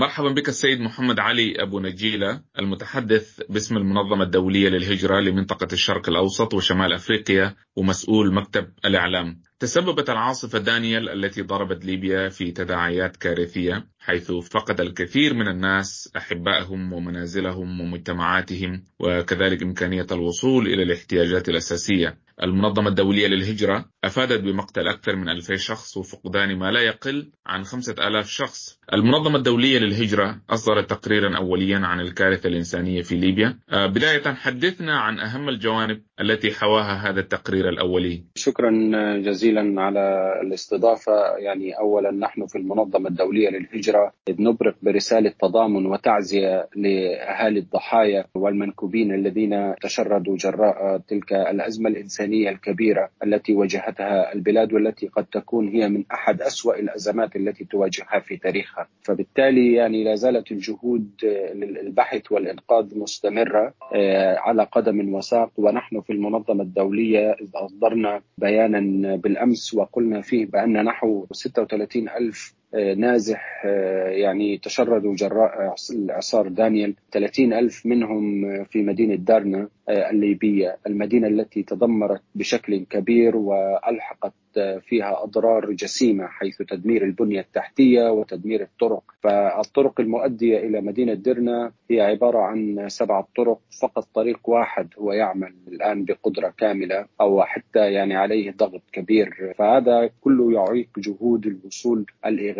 مرحبا بك السيد محمد علي أبو نجيلة المتحدث باسم المنظمة الدولية للهجرة لمنطقة الشرق الأوسط وشمال أفريقيا ومسؤول مكتب الإعلام. تسببت العاصفة دانيال التي ضربت ليبيا في تداعيات كارثية حيث فقد الكثير من الناس أحبائهم ومنازلهم ومجتمعاتهم وكذلك إمكانية الوصول إلى الاحتياجات الأساسية. المنظمة الدولية للهجرة أفادت بمقتل أكثر من 2000 شخص وفقدان ما لا يقل عن 5000 شخص. المنظمة الدولية للهجرة أصدرت تقريرا أوليا عن الكارثة الإنسانية في ليبيا. آه، بداية حدثنا عن أهم الجوانب التي حواها هذا التقرير الأولي. شكرا جزيلا. على الاستضافة. يعني أولا نحن في المنظمة الدولية للهجرة نبرق برسالة تضامن وتعزية لأهالي الضحايا والمنكوبين الذين تشردوا جراء تلك الأزمة الإنسانية الكبيرة التي واجهتها البلاد والتي قد تكون هي من أحد أسوأ الأزمات التي تواجهها في تاريخها. فبالتالي يعني لا زالت الجهود للبحث والإنقاذ مستمرة آه، على قدم وساق. ونحن في المنظمة الدولية أصدرنا بيانا بالأمس وقلنا فيه بأن نحو 36 ألف نازح آه، يعني تشردوا جراء إعصار دانيال. 30 ألف منهم في مدينة دارنا الليبية المدينة التي تدمرت بشكل كبير وألحقت فيها أضرار جسيمة حيث تدمير البنية التحتية وتدمير الطرق، فالطرق المؤدية إلى مدينة درنا هي عبارة عن سبعه طرق فقط طريق واحد هو يعمل الآن بقدرة كاملة أو حتى يعني عليه ضغط كبير، فهذا كله يعيق جهود الوصول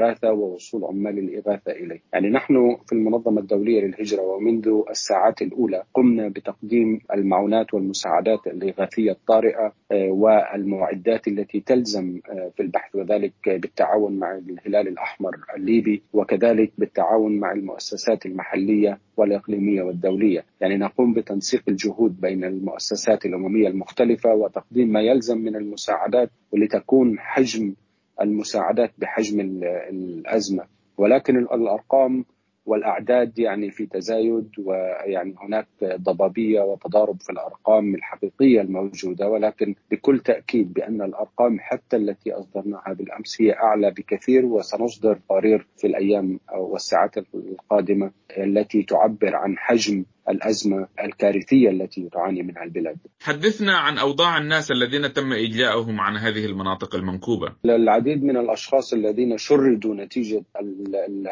الإغاثة ووصول عمال الإغاثة إليه، يعني نحن في المنظمة الدولية للهجرة ومنذ الساعات الأولى قمنا بتقديم المعونات والمساعدات الإغاثية الطارئة آه، والمعدات التي تل يلزم آه، في البحث وذلك بالتعاون مع الهلال الأحمر الليبي وكذلك بالتعاون مع المؤسسات المحلية والإقليمية والدولية. يعني نقوم بتنسيق الجهود بين المؤسسات الأممية المختلفة وتقديم ما يلزم من المساعدات ولتكون حجم المساعدات بحجم الأزمة. ولكن الأرقام والأعداد يعني في تزايد ويعني هناك ضبابية وتضارب في الأرقام الحقيقية الموجودة. ولكن بكل تأكيد بأن الأرقام حتى التي أصدرناها بالأمس هي أعلى بكثير وسنصدر تقارير في الأيام والساعات القادمة التي تعبر عن حجم الأزمة الكارثيه التي تعاني منها البلاد. حدثنا عن أوضاع الناس الذين تم اجلاءهم عن هذه المناطق المنكوبة. العديد من الأشخاص الذين شردوا نتيجة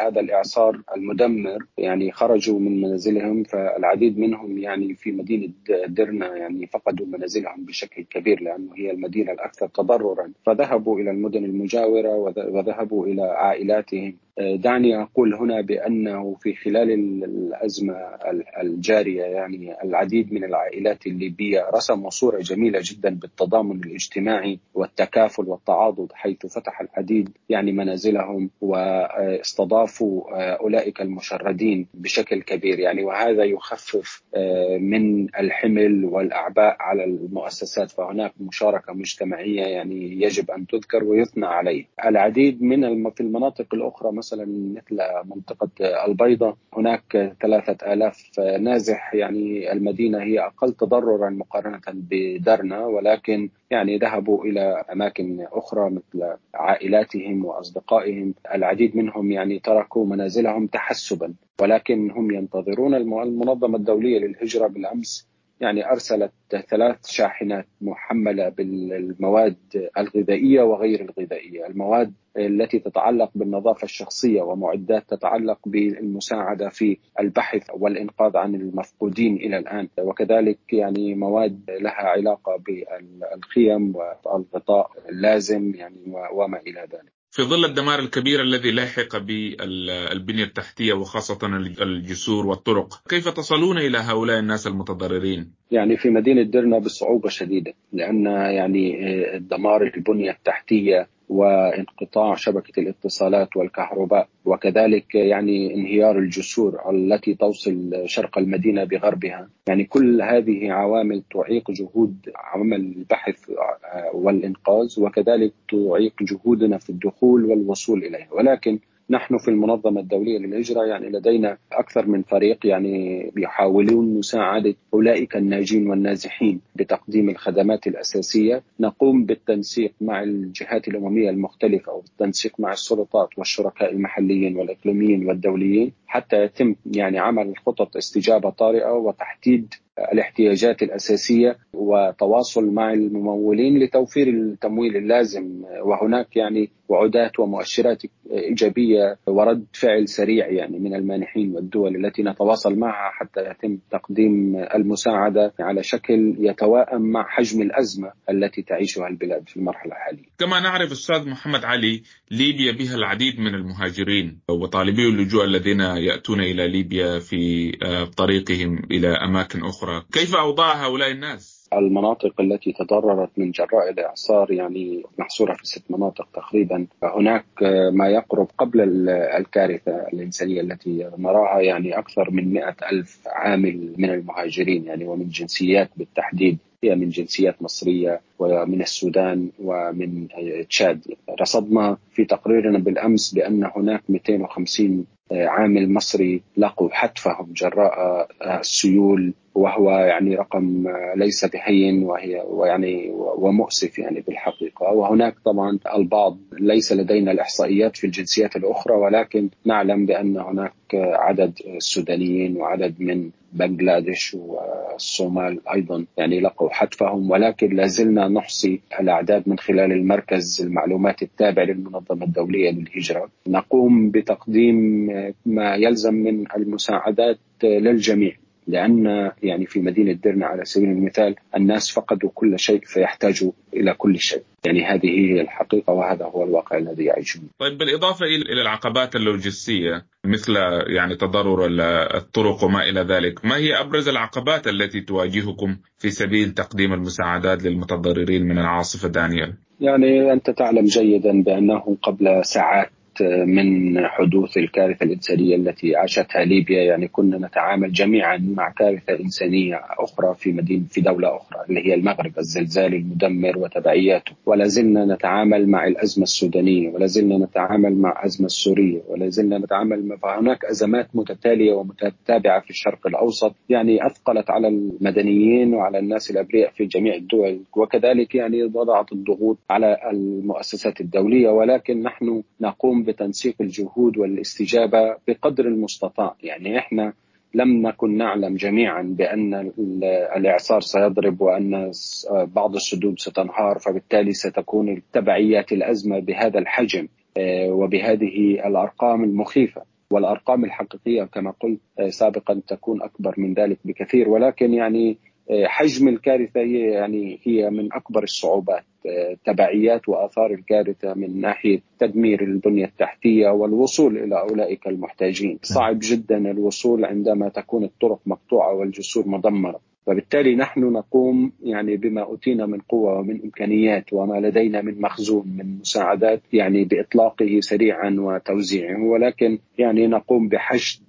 هذا الإعصار المدمر يعني خرجوا من منازلهم فالعديد منهم يعني في مدينة درنا يعني فقدوا منازلهم بشكل كبير لأنه هي المدينة الأكثر تضررا فذهبوا إلى المدن المجاورة وذهبوا إلى عائلاتهم دعني أقول هنا بأنه في خلال الأزمة الجارية يعني العديد من العائلات الليبية رسموا صورة جميلة جدا بالتضامن الاجتماعي والتكافل والتعاضد حيث فتح العديد يعني منازلهم واستضافوا أولئك المشردين بشكل كبير يعني وهذا يخفف من الحمل والأعباء على المؤسسات فهناك مشاركة مجتمعية يعني يجب أن تذكر ويثنى عليه. العديد من في المناطق الأخرى مثلا مثل منطقة البيضة هناك ثلاثة آلاف نازح يعني المدينة هي أقل تضررا مقارنة بدرنا ولكن يعني ذهبوا إلى أماكن أخرى مثل عائلاتهم وأصدقائهم. العديد منهم يعني تركوا منازلهم تحسبا ولكن هم ينتظرون المنظمة الدولية للهجرة بالأمس. يعني أرسلت ثلاث شاحنات محملة بالمواد الغذائية وغير الغذائية، المواد التي تتعلق بالنظافة الشخصية ومعدات تتعلق بالمساعدة في البحث والإنقاذ عن المفقودين إلى الآن، وكذلك يعني مواد لها علاقة بالخيم والغطاء اللازم يعني وما إلى ذلك. في ظل الدمار الكبير الذي لاحق بالبنية التحتية وخاصة الجسور والطرق كيف تصلون إلى هؤلاء الناس المتضررين؟ يعني في مدينة درنا بصعوبة شديدة لأن يعني دمار البنية التحتية وانقطاع شبكة الاتصالات والكهرباء وكذلك يعني انهيار الجسور التي توصل شرق المدينة بغربها. يعني كل هذه عوامل تعيق جهود عمل البحث والإنقاذ وكذلك تعيق جهودنا في الدخول والوصول إليها. ولكن نحن في المنظمة الدولية للهجرة يعني لدينا أكثر من فريق يعني يحاولون مساعدة أولئك الناجين والنازحين. بتقديم الخدمات الأساسية، نقوم بالتنسيق مع الجهات الأممية المختلفة وبالتنسيق مع السلطات والشركاء المحليين والإقليميين والدوليين. حتى يتم يعني عمل خطط استجابة طارئة وتحديد الاحتياجات الأساسية وتواصل مع الممولين لتوفير التمويل اللازم. وهناك يعني وعودات ومؤشرات إيجابية ورد فعل سريع يعني من المانحين والدول التي نتواصل معها حتى يتم تقديم المساعدة على شكل يتوائم مع حجم الأزمة التي تعيشها البلاد في المرحلة الحالية. كما نعرف أستاذ محمد علي ليبيا بها العديد من المهاجرين وطالبي اللجوء الذين يأتون إلى ليبيا في طريقهم إلى أماكن أخرى، كيف أوضاع هؤلاء الناس؟ المناطق التي تضررت من جراء الإعصار يعني محصورة في ست مناطق تقريبا. هناك ما يقرب قبل الكارثة الإنسانية التي نراها يعني أكثر من مئة ألف عامل من المهاجرين يعني ومن جنسيات بالتحديد. هي من جنسيات مصرية ومن السودان ومن تشاد. رصدنا في تقريرنا بالأمس بأن هناك 250 عامل مصري لقوا حتفهم جراء السيول وهو يعني رقم ليس بهين وهي ويعني ومؤسف يعني بالحقيقة. وهناك طبعا البعض ليس لدينا الإحصائيات في الجنسيات الأخرى ولكن نعلم بأن هناك عدد سودانيين وعدد من بنغلاديش والصومال أيضا يعني لقوا حتفهم. ولكن لازلنا نحصي الأعداد من خلال المركز المعلومات التابع للمنظمة الدولية للهجرة. نقوم بتقديم ما يلزم من المساعدات للجميع. لأن يعني في مدينة درنا على سبيل المثال الناس فقدوا كل شيء فيحتاجوا إلى كل شيء. يعني هذه هي الحقيقة وهذا هو الواقع الذي يعيشون طيب بالإضافة إلى العقبات اللوجستية مثل يعني تضرر الطرق وما إلى ذلك ما هي أبرز العقبات التي تواجهكم في سبيل تقديم المساعدات للمتضررين من العاصفة دانيال؟ يعني أنت تعلم جيدا بأنه قبل ساعات من حدوث الكارثة الإنسانية التي عاشتها ليبيا يعني كنا نتعامل جميعا مع كارثة إنسانية أخرى في مدينة في دولة أخرى اللي هي المغرب الزلزال المدمر وتبعياته ولا زلنا نتعامل مع الأزمة السودانية ولا زلنا نتعامل مع الازمه السورية ولا زلنا نتعامل مع فهناك أزمات متتالية ومتتابعة في الشرق الأوسط. يعني أثقلت على المدنيين وعلى الناس الأبرياء في جميع الدول وكذلك يعني وضعت الضغوط على المؤسسات الدولية. ولكن نحن نقوم بتنسيق الجهود والاستجابة بقدر المستطاع. يعني إحنا لم نكن نعلم جميعا بأن الإعصار سيضرب وأن بعض السدود ستنهار فبالتالي ستكون تبعيات الأزمة بهذا الحجم وبهذه الأرقام المخيفة. والأرقام الحقيقية كما قلت سابقا تكون أكبر من ذلك بكثير. ولكن يعني حجم الكارثة هي يعني هي من أكبر الصعوبات تبعيات وآثار الكارثة من ناحية تدمير البنية التحتية والوصول إلى أولئك المحتاجين، صعب جدا الوصول عندما تكون الطرق مقطوعة والجسور مدمرة، وبالتالي نحن نقوم يعني بما أوتينا من قوة ومن إمكانيات وما لدينا من مخزون من مساعدات يعني بإطلاقه سريعا وتوزيعه. ولكن يعني نقوم بحشد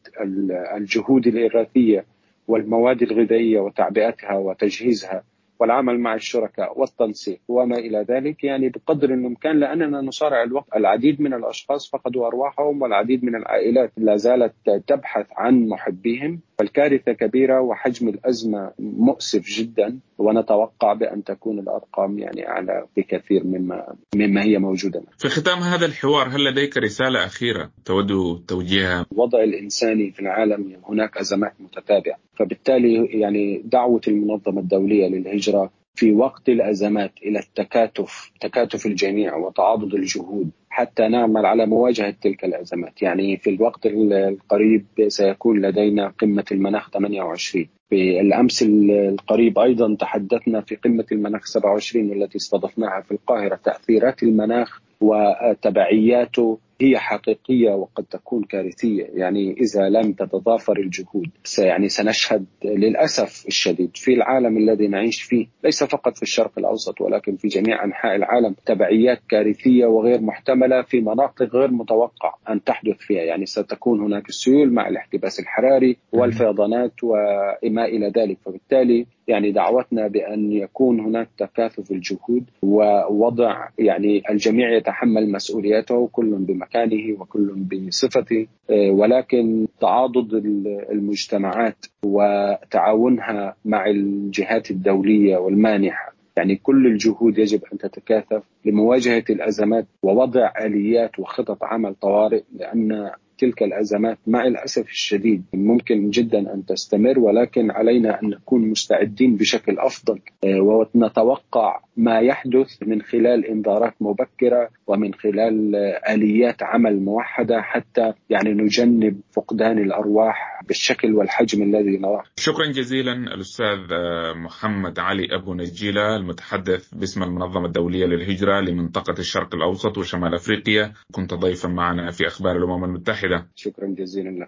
الجهود الاغاثيه والمواد الغذائية وتعبئتها وتجهيزها والعمل مع الشركاء والتنسيق وما إلى ذلك يعني بقدر الإمكان لأننا نصارع الوقت العديد من الأشخاص فقدوا أرواحهم والعديد من العائلات لا زالت تبحث عن محبيهم. فالكارثة كبيرة وحجم الأزمة مؤسف جدا ونتوقع بأن تكون الأرقام يعني أعلى بكثير مما مما هي موجودة. في ختام هذا الحوار هل لديك رسالة أخيرة تود توجيهها؟ الوضع الإنساني في العالم هناك أزمات متتابعة، فبالتالي يعني دعوة المنظمة الدولية للهجرة في وقت الأزمات إلى التكاتف، تكاتف الجميع وتعاضد الجهود حتى نعمل على مواجهة تلك الأزمات، يعني في الوقت القريب سيكون لدينا قمة المناخ 28 في الأمس القريب أيضا تحدثنا في قمة المناخ 27 والتي استضفناها في القاهرة. تأثيرات المناخ وتبعياته هي حقيقية وقد تكون كارثية. يعني إذا لم تتضافر الجهود يعني سنشهد للأسف الشديد في العالم الذي نعيش فيه ليس فقط في الشرق الأوسط ولكن في جميع أنحاء العالم تبعيات كارثية وغير محتملة في مناطق غير متوقع أن تحدث فيها. يعني ستكون هناك السيول مع الاحتباس الحراري والفيضانات وما إلى ذلك. فبالتالي يعني دعوتنا بأن يكون هناك تكاثف الجهود ووضع يعني الجميع يتحمل مسؤوليته كل بمكانه وكل بصفته ولكن تعاضد المجتمعات وتعاونها مع الجهات الدولية والمانحة. يعني كل الجهود يجب أن تتكاثف لمواجهة الأزمات ووضع آليات وخطط عمل طوارئ لأن تلك الأزمات. مع الأسف الشديد ممكن جدا أن تستمر ولكن علينا أن نكون مستعدين بشكل أفضل آه، ونتوقع ما يحدث من خلال إنذارات مبكرة ومن خلال آه، آليات عمل موحدة حتى يعني نجنب فقدان الأرواح بالشكل والحجم الذي نراه. شكرا جزيلا الأستاذ آه، محمد علي أبو نجيلة المتحدث باسم المنظمة الدولية للهجرة لمنطقة الشرق الأوسط وشمال أفريقيا. كنت ضيفا معنا في أخبار الأمم المتحده. شكرا جزيلا لك